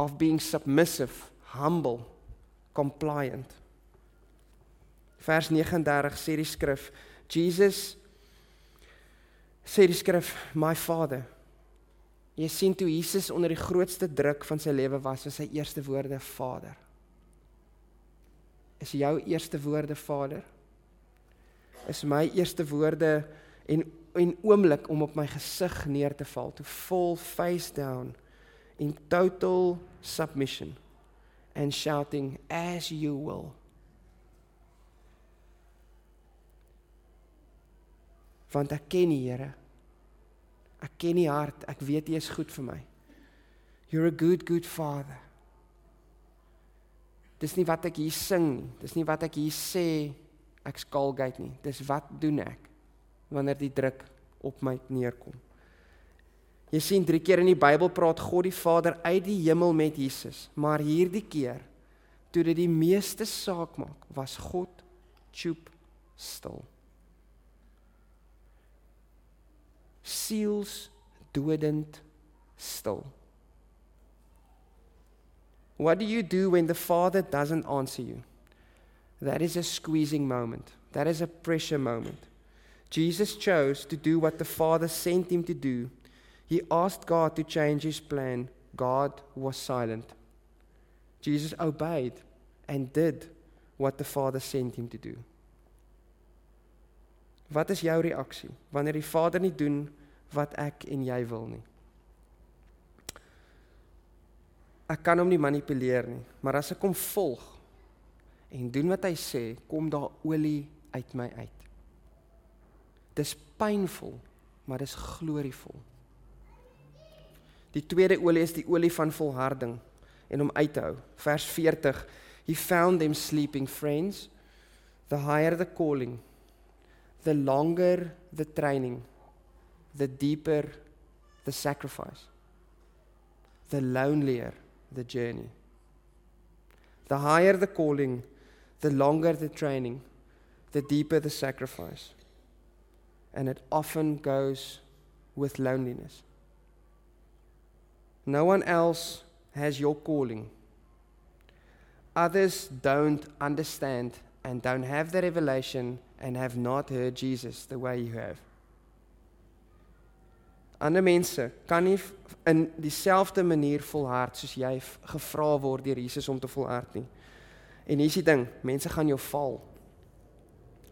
of being submissive, humble, compliant. Vers 39 sê die skrif, Jesus sê die skrif, my Father. Jy sien toe Jesus onder die grootste druk van sy lewe was, was sy eerste woorde Vader. Is jou eerste woorde Vader? Is my eerste woorde en en oomblik om op my gesig neer te val, to fall face down in total submission and shouting as you will. Want ek ken die Here. Ek ken die hart. Ek weet hy is goed vir my. You're a good good father. Dis nie wat ek hier sing nie. Dis nie wat ek hier sê ek skalgate nie. Dis wat doen ek wanneer die druk op my neerkom. Jy sien drie keer in die Bybel praat God die Vader uit die hemel met Jesus, maar hierdie keer toe dit die meeste saak maak, was God choop stil. Seels dodend stil. What do you do when the Father doesn't answer you? That is a squeezing moment. That is a pressure moment. Jesus chose to do what the Father sent him to do. He asked God to change his plan. God was silent. Jesus obeyed and did what the Father sent him to do. Wat is jou reaksie wanneer die Vader nie doen wat ek en jy wil nie? Ek kan hom nie manipuleer nie, maar as ek hom volg en doen wat hy sê, kom daar olie uit my uit. Dis pynvol, maar dis glorievol. Die tweede olie is die olie van volharding en om uit te hou. Vers 40. He found them sleeping friends. The higher the calling, the longer the training, the deeper the sacrifice. The lonelier the journey. The higher the calling, the longer the training, the deeper the sacrifice. And it often goes with loneliness. No one else has your calling. Others don't understand and don't have the revelation and have not heard Jesus the way you have. Ander mense kan nie in dieselfde manier volhard soos jy gevra word deur Jesus om te volhard nie. En hier's die ding, mense gaan jou val.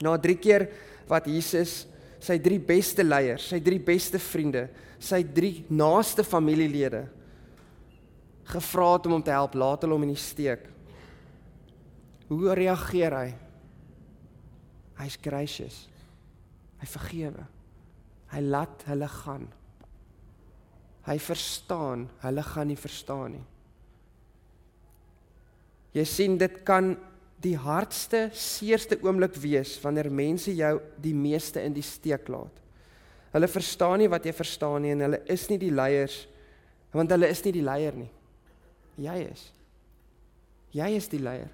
Na 3 keer wat Jesus sy drie beste leiers, sy drie beste vriende, sy drie naaste familielede gevra het om hom te help, laat hulle hom in die steek. Hoe reageer hy? Hy's gracious. Hy vergewe. Hy laat hulle gaan. Hy verstaan, hulle gaan nie verstaan nie. Jy sien dit kan die hardste, seerste oomblik wees wanneer mense jou die meeste in die steek laat. Hulle verstaan nie wat jy verstaan nie en hulle is nie die leiers want hulle is nie die leier nie. Jy is. Jy is die leier.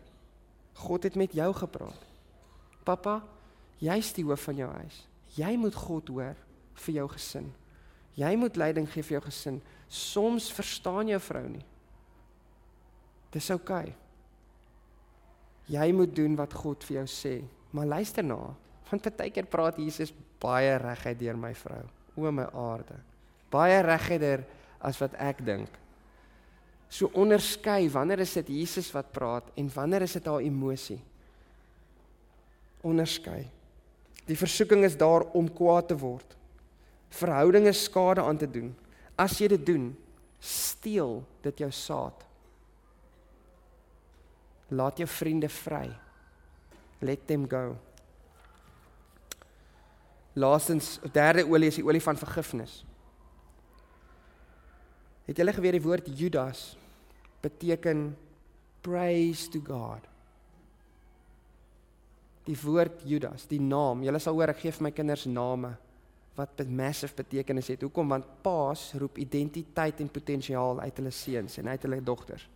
God het met jou gepraat. Pappa, jy's die hoof van jou huis. Jy moet God hoor vir jou gesin. Jy moet leiding gee vir jou gesin. Soms verstaan jou vrou nie. Dis oukei. Okay. Jy moet doen wat God vir jou sê. Maar luister na, want partykeer praat Jesus baie reguit deur my vrou. O my aarde. Baie reguiter as wat ek dink. So onderskei wanneer is dit Jesus wat praat en wanneer is dit haar emosie? Onderskei. Die versoeking is daar om kwaad te word. Verhoudinge skade aan te doen. As jy dit doen, steel dit jou saad. Laat jou vriende vry. Let them go. Laastens, derde olie is die olie van vergifnis. Het julle geweet die woord Judas beteken praise to God? Die woord Judas, die naam. Julle sal hoor ek gee vir my kinders name wat massive betekenis het. Hoekom? Want paas roep identiteit en potensiaal uit hulle seuns en uit hulle dogters.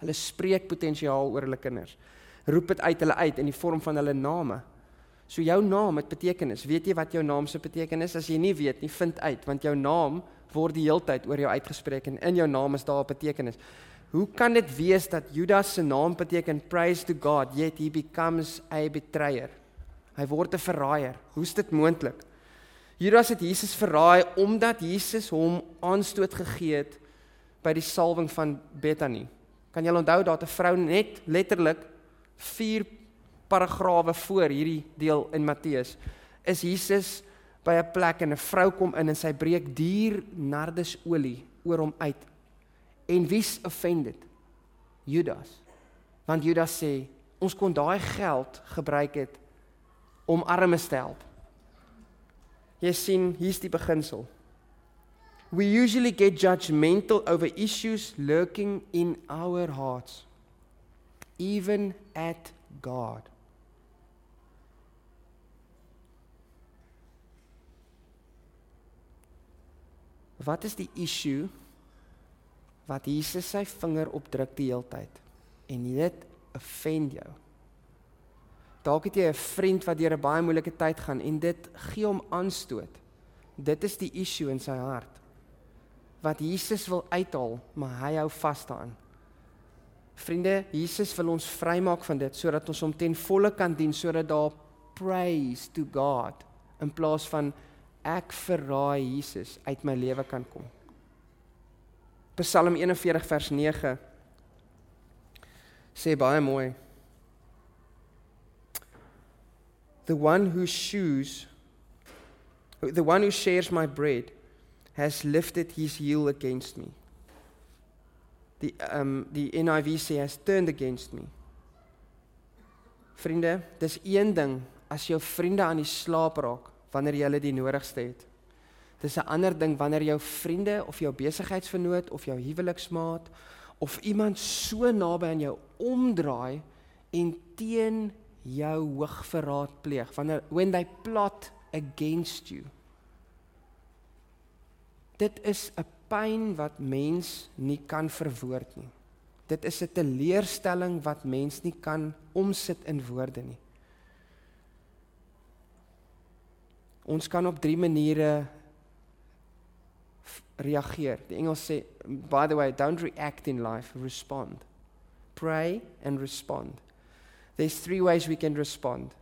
Hulle spreek potensiaal oor hulle kinders. Roep dit uit hulle uit in die vorm van hulle name. So jou naam het betekenis. Weet jy wat jou naam se betekenis is? As jy nie weet nie, vind uit want jou naam word die heeltyd oor jou uitgespreek en in jou naam is daar 'n betekenis. Hoe kan dit wees dat Judas se naam beteken praise to God yet he becomes a betrayer? Hy word 'n verraaier. Hoe's dit moontlik? Judas het Jesus verraai omdat Jesus hom aanstoot gegee het by die salwing van Bethany. Kan jy onthou dat 'n vrou net letterlik 4 paragrawe voor hierdie deel in Matteus is Jesus by 'n plek en 'n vrou kom in en sy breek duur nardesolie oor hom uit. En wie's offended? Judas. Want Judas sê ons kon daai geld gebruik het om armes te help. Jy sien, hier's die beginsel. We usually get judgmental over issues lurking in our hearts, even at God. Wat is die issue wat Jesus sy vinger op druk die hele tyd? En dit offend jou. Dalk het jy 'n vriend wat deur 'n baie moeilike tyd gaan en dit gee hom aanstoot. Dit is die issue in sy hart. Wat Jesus wil uithaal, maar hy hou vas daaraan. Vriende, Jesus wil ons vrymaak van dit sodat ons hom ten volle kan dien sodat daar praise to God in plaas van ek verraai Jesus uit my lewe kan kom. Psalm 41 vers 9 sê baie mooi. The one who shoes the one who shares my bread has lifted his heel against me. Die um die NIV sê has turned against me. Vriende, dis een ding as jou vriende aan die slaap raak wanneer jy hulle die nodigste het. Dis 'n ander ding wanneer jou vriende of jou besigheidsvernoot of jou huweliksmaat of iemand so naby aan jou omdraai en teen jou hoogverraad pleeg. Wanneer when they plot against you. Dit is 'n pyn wat mens nie kan verwoord nie. Dit is 'n teleurstelling wat mens nie kan omsit in woorde nie. Ons kan op drie maniere reageer. Die Engels sê by the way, don't react in life, respond. Pray and respond. There's three ways we can respond.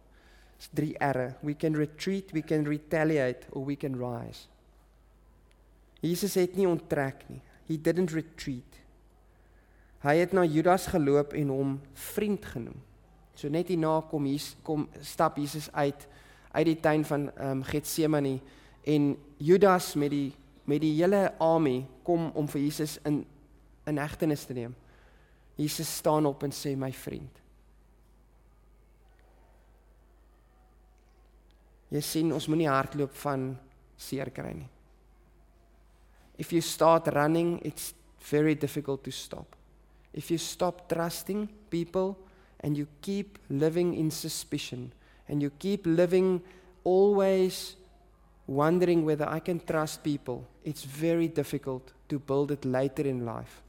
It's drie R'e. We can retreat, we can retaliate or we can rise. Jesus het nie onttrek nie. He didn't retreat. Hy het na Judas geloop en hom vriend genoem. So net hierna kom hier kom stap Jesus uit uit die tuin van ehm um, Getsemane en Judas met die met die hele army kom om vir Jesus in in hegtenis te neem. Jesus staan op en sê my vriend. Jy sien ons moenie hardloop van seer kry nie. If you start running, it's very difficult to stop. If you stop trusting people and you keep living in suspicion and you keep living always wondering whether I can trust people, it's very difficult to build it later in life.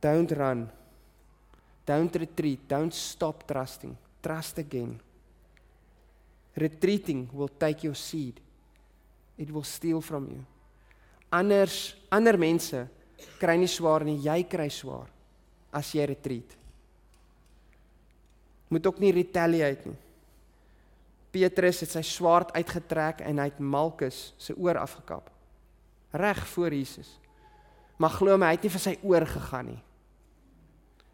Don't run. Don't retreat. Don't stop trusting. Trust again. Retreating will take your seed. It will steal from you. Anders ander mense kry nie swaar nie, jy kry swaar as jy retreat. Moet ook nie retaliate nie. Petrus het sy swaard uitgetrek en hy het Malkus se oor afgekap. Reg voor Jesus. Maar glo my, hy het nie vir sy oor gegaan nie.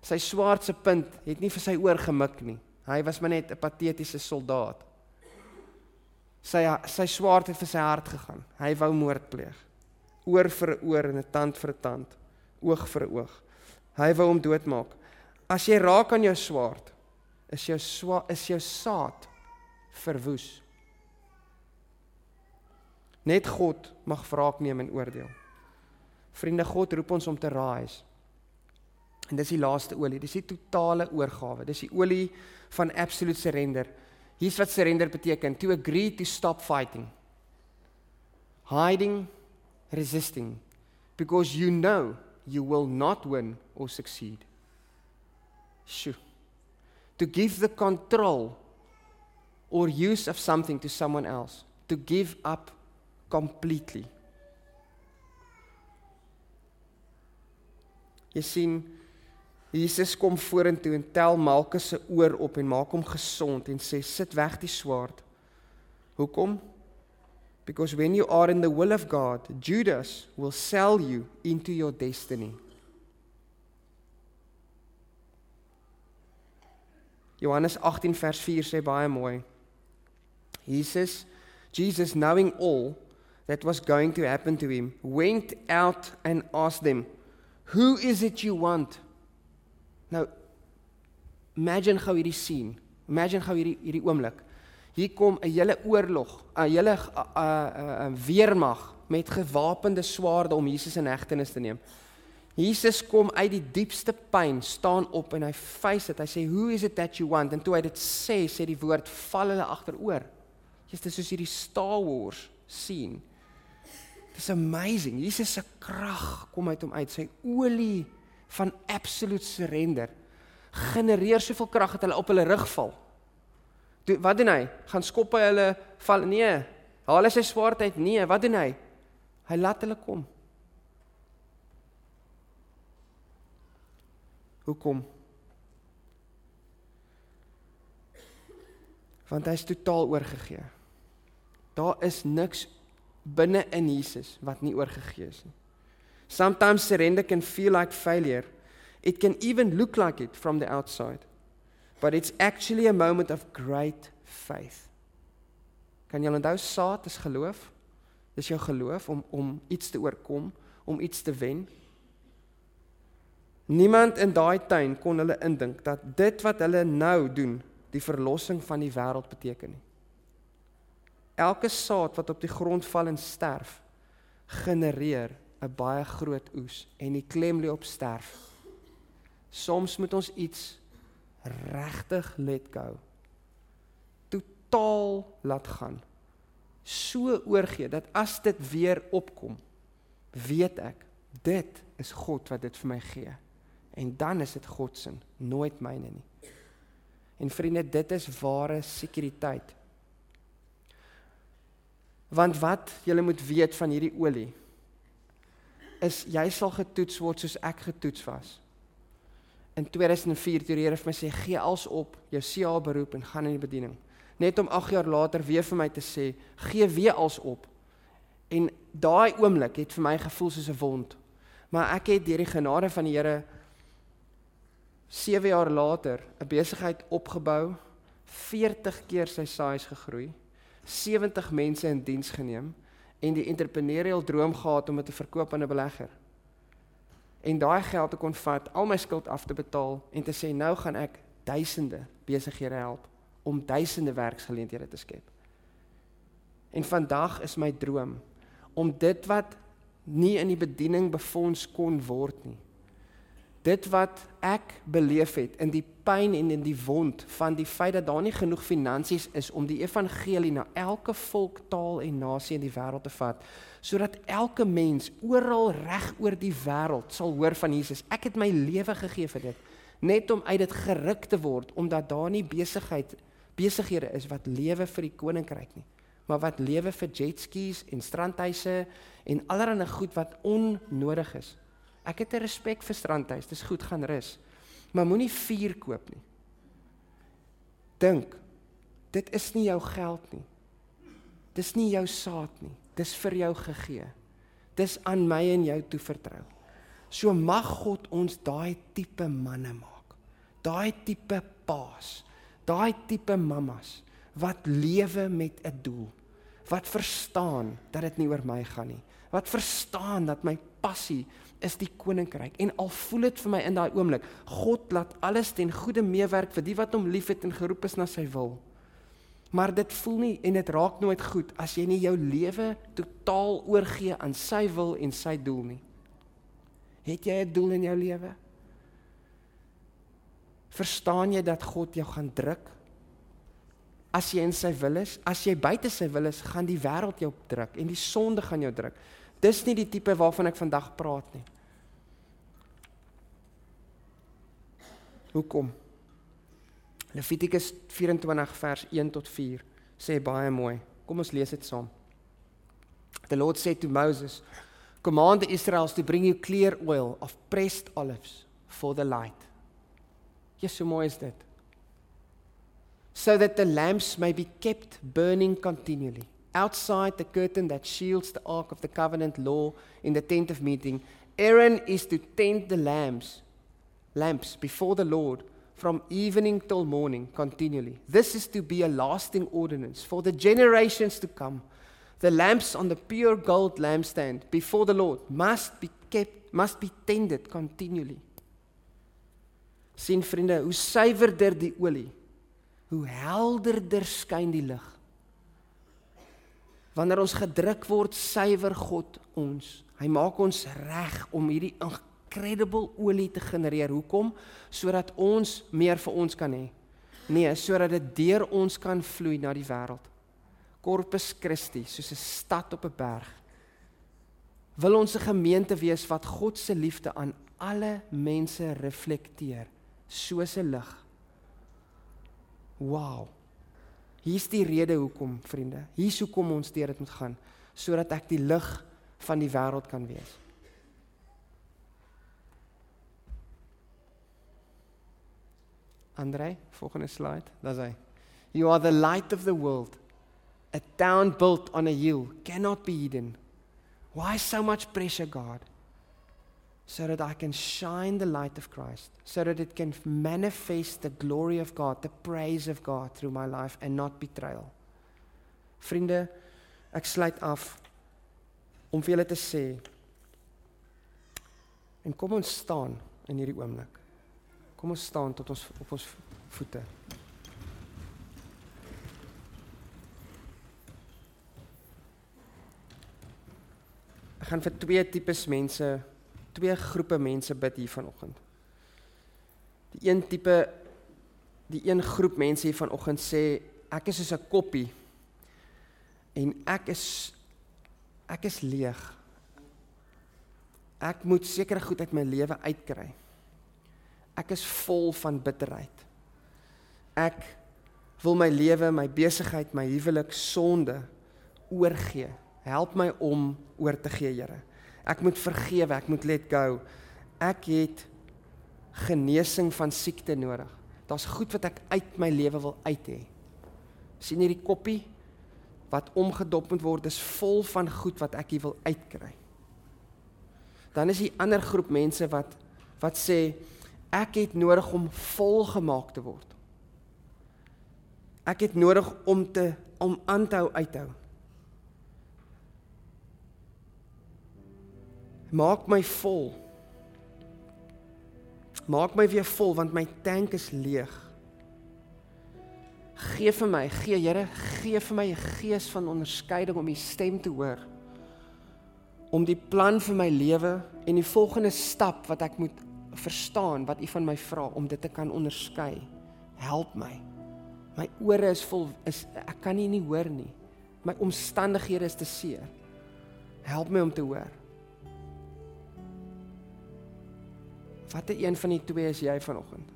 Sy swaard se punt het nie vir sy oor gemik nie. Hy was maar net 'n patetiese soldaat. Sy sy swaard het vir sy hart gegaan. Hy wou moord pleeg. Oor vir oor en 'n tand vir 'n tand, oog vir oog. Hy wou hom doodmaak. As jy raak aan jou swaard, is jou swa is jou saad verwoes. Net God mag wraak neem en oordeel. Vriende, God roep ons om te rise. En dis die laaste olie, dis die totale oorgawe. Dis die olie van absolute surrender. Hier's wat surrender beteken: to agree to stop fighting. Hiding, resisting because you know you will not win or succeed. Shoo. To give the control or use of something to someone else, to give up completely. Jy sien Jesus kom vorentoe en tel Malkus se oor op en maak hom gesond en sê sit weg die swaard. Hoekom? Because when you are in the will of God, Judas will sell you into your destiny. Johannes 18 vers 4 sê baie mooi. Jesus Jesus knowing all that was going to happen to him went out and asked them who is it you want Nou imagine gou hierdie scene. Imagine gou hierdie hierdie oomblik. Hier kom 'n hele oorlog, 'n hele 'n weermag met gewapende swaarde om Jesus in hegtenis te neem. Jesus kom uit die diepste pyn, staan op en hy face dit. Hy sê, "Who is it that you want?" En toe hy dit sê, sê die woord val hulle agteroor. Dit is soos hierdie Star Wars scene. It's amazing. Jesus se krag kom uit hom uit. Sy olie van absolute surrender genereer soveel krag dat hulle op hulle rug val. Toe wat doen hy? Gaan skop hy hulle val? Nee. Haal hy sy swaard uit? Nee. Wat doen hy? Hy laat hulle kom. Hoekom? Want hy is totaal oorgegee. Daar is niks binne in Jesus wat nie oorgegee is nie. Sometimes surrender can feel like failure. It can even look like it from the outside. But it's actually a moment of great faith. Kan jy onthou saad is geloof? Dis jou geloof om om iets te oorkom, om iets te wen. Niemand in daai tuin kon hulle indink dat dit wat hulle nou doen, die verlossing van die wêreld beteken nie. Elke saad wat op die grond val en sterf, genereer 'n baie groot oes en die klem lê op sterf. Soms moet ons iets regtig let go. Totaal laat gaan. So oorgee dat as dit weer opkom, weet ek dit is God wat dit vir my gee. En dan is dit God se, nooit myne nie. En vriende, dit is ware sekuriteit. Want wat jy moet weet van hierdie olie is jy sal getoets word soos ek getoets was. In 2004 toe die Here vir my sê gee als op jou CA beroep en gaan in die bediening. Net om 8 jaar later weer vir my te sê gee weer als op. En daai oomblik het vir my gevoel soos 'n wond. Maar ek het deur die genade van die Here 7 jaar later 'n besigheid opgebou, 40 keer sy size gegroei, 70 mense in diens geneem en die entrepreneurial droom gehad om dit te verkoop aan 'n belegger. En daai geld te kon vat, al my skuld af te betaal en te sê nou gaan ek duisende besighede help om duisende werksgeleenthede te skep. En vandag is my droom om dit wat nie in die bediening befonds kon word nie dit wat ek beleef het in die pyn en in die wond van die feit dat daar nie genoeg finansies is om die evangelie na elke volk, taal en nasie in die wêreld te vat sodat elke mens oral reg oor die wêreld sal hoor van Jesus. Ek het my lewe gegee vir dit net om uit dit geruk te word omdat daar nie besigheid besighede is wat lewe vir die koninkryk nie maar wat lewe vir jetskis en strandhuise en allerlei goed wat onnodig is. Ek het 'n respek vir strandhuis. Dis goed gaan rus. Maar moenie vuur koop nie. Dink. Dit is nie jou geld nie. Dis nie jou saad nie. Dis vir jou gegee. Dis aan my en jou toevertrou. So mag God ons daai tipe manne maak. Daai tipe paas. Daai tipe mammas wat lewe met 'n doel. Wat verstaan dat dit nie oor my gaan nie. Wat verstaan dat my passie is die koninkryk. En al voel dit vir my in daai oomblik God laat alles ten goeie meewerk vir die wat hom liefhet en geroep is na sy wil. Maar dit voel nie en dit raak nooit goed as jy nie jou lewe totaal oorgee aan sy wil en sy doel nie. Het jy 'n doel in jou lewe? Verstaan jy dat God jou gaan druk? As jy in sy wil is as jy buite sy wil is gaan die wêreld jou druk en die sonde gaan jou druk Dis nie die tipe waarvan ek vandag praat nie. Hoekom? Levitikus 24 vers 1 tot 4 sê baie mooi. Kom ons lees dit saam. The Lord said to Moses, "Command the Israelites to bring you clear oil of pressed olives for the light." Ja, so mooi is dit. So that the lamps may be kept burning continually. Outside the curtain that shields the ark of the covenant law in the tent of meeting, Aaron is to tend the lamps, lamps before the Lord from evening till morning continually. This is to be a lasting ordinance for the generations to come. The lamps on the pure gold lampstand before the Lord must be kept, must be tended continually. sien vriende, hoe suiwerder die olie, hoe helderder skyn die lig. Wanneer ons gedruk word, suiwer God ons. Hy maak ons reg om hierdie incredible olie te genereer. Hoekom? Sodat ons meer vir ons kan hê. Nee, sodat dit deur ons kan vloei na die wêreld. Corpus Christi, soos 'n stad op 'n berg. Wil ons 'n gemeente wees wat God se liefde aan alle mense reflekteer soos 'n lig. Wow. Hier's die rede hoekom, vriende. Hier's hoekom ons deur dit moet gaan sodat ek die lig van die wêreld kan wees. Andre, volgende slide. Daar's hy. You are the light of the world. A town built on a hill cannot be hidden. Why so much pressure, God? So that I can shine the light of Christ, so that it can manifest the glory of God, the praise of God through my life and not betrayal. Vriende, ek sluit af om vir julle te sê en kom ons staan in hierdie oomblik. Kom ons staan tot ons op ons voete. Ek gaan vir twee tipes mense twee groepe mense bid hier vanoggend. Die een tipe die een groep mense hier vanoggend sê ek is soos 'n koppie en ek is ek is leeg. Ek moet sekere goed uit my lewe uitkry. Ek is vol van bitterheid. Ek wil my lewe, my besigheid, my huwelik sonde oorgee. Help my om oor te gee, Here. Ek moet vergewe, ek moet let go. Ek het genesing van siekte nodig. Daar's goed wat ek uit my lewe wil uit hê. sien hierdie koppie wat omgedop moet word is vol van goed wat ek hier wil uitkry. Dan is die ander groep mense wat wat sê ek het nodig om volgemaak te word. Ek het nodig om te om aan te hou uithou. Maak my vol. Maak my weer vol want my tank is leeg. Gee vir my, gee Here, gee vir my 'n gees van onderskeiding om u stem te hoor. Om die plan vir my lewe en die volgende stap wat ek moet verstaan wat u van my vra om dit te kan onderskei. Help my. My ore is vol is ek kan nie nie hoor nie. My omstandighede is te seer. Help my om te hoor. Watter een van die twee is jy vanoggend?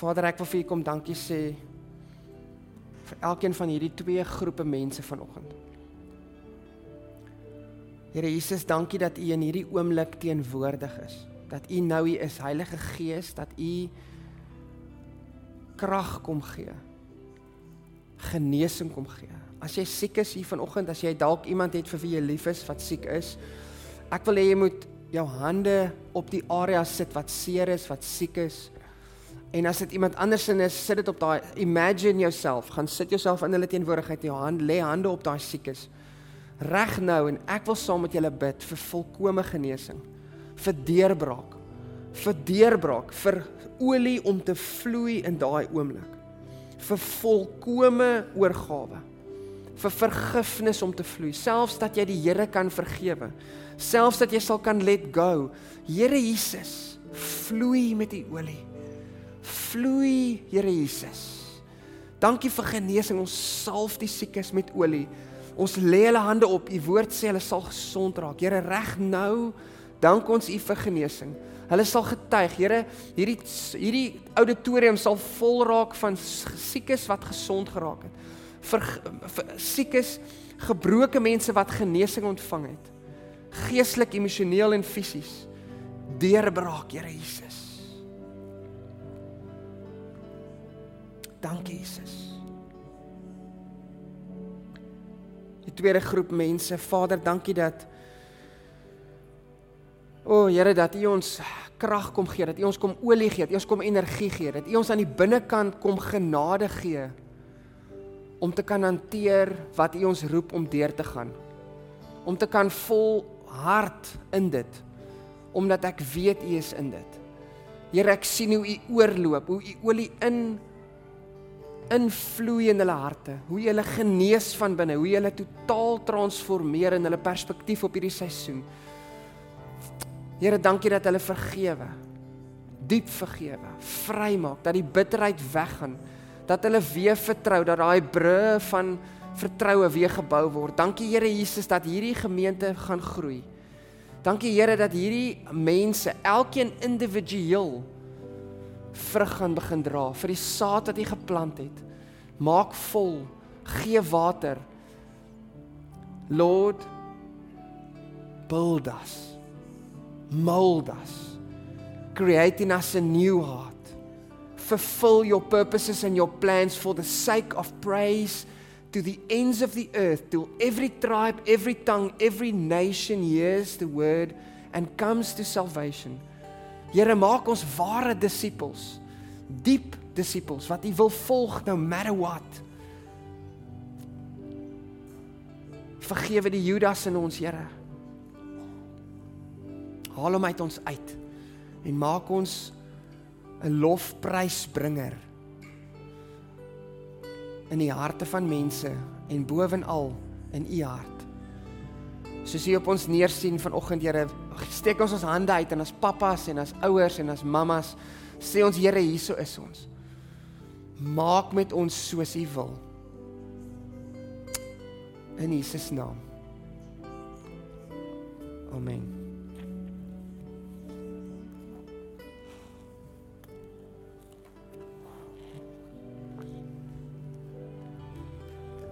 Vader, ek wil vir U kom dankie sê vir elkeen van hierdie twee groepe mense vanoggend. Here Jesus, dankie dat U in hierdie oomblik teenwoordig is. Dat U nou hier is, Heilige Gees, dat U krag kom gee. Genesing kom gee. As jy siek is hier vanoggend, as jy dalk iemand het vir wie jy lief is wat siek is, ek wil hê jy moet jou hande op die area sit wat seer is, wat siek is. En as dit iemand anders in is, sit dit op daai imagine yourself, gaan sit jouself in hulle teenwoordigheid, jou hand lê hande op daai siekes. Reg nou en ek wil saam met julle bid vir volkomme genesing, vir deurbraak, vir deurbraak, vir olie om te vloei in daai oomblik. vir volkomme oorgawe vir vergifnis om te vloei, selfs dat jy die Here kan vergewe, selfs dat jy sal kan let go. Here Jesus, vloei met die olie. Vloei, Here Jesus. Dankie vir genesing. Ons salf die siekes met olie. Ons lê hulle hande op. U woord sê hulle sal gesond raak. Here, reg nou, dank ons U vir genesing. Hulle sal getuig, Here, hierdie hierdie auditorium sal vol raak van siekes wat gesond geraak het. Vir, vir siekes, gebroke mense wat genesing ontvang het. Geestelik, emosioneel en fisies. Deurbraak, Here Jesus. Dankie Jesus. Die tweede groep mense, Vader, dankie dat O, oh, Here, dat U ons krag kom gee, dat U ons kom olie gee, dat U ons kom energie gee, dat U ons aan die binnekant kom genade gee om te kan hanteer wat U ons roep om deur te gaan. Om te kan vol hart in dit omdat ek weet U is in dit. Here, ek sien hoe U oorloop, hoe U olie in invloei in hulle harte, hoe jy hulle genees van binne, hoe jy hulle totaal transformeer in hulle perspektief op hierdie seisoen. Here, dankie dat hulle vergewe. Diep vergewe, vrymaak, dat die bitterheid weggaan, dat hulle weer vertrou dat daai brûe van vertroue weer gebou word. Dankie Here Jesus dat hierdie gemeente gaan groei. Dankie Here dat hierdie mense, elkeen individueel vrug gaan begin dra vir die saad wat jy geplant het. Maak vol, gee water. Lord, build us. Mold us. Create in us a new heart. Fulfill your purposes and your plans for the sake of praise to the ends of the earth, till every tribe, every tongue, every nation hears the word and comes to salvation. Here maak ons ware disippels, diep disippels wat U wil volg no matter what. Vergewe die Judas in ons, Here. Haal hom uit ons uit en maak ons 'n lofprysbringer in die harte van mense en bovenal in U hart. Soos U op ons neersien vanoggend, Here, steek ons ons hande uit en as pappas en as ouers en as mammas sê ons Here, hierso is ons. Maak met ons soos U wil. In Jesus naam. Amen.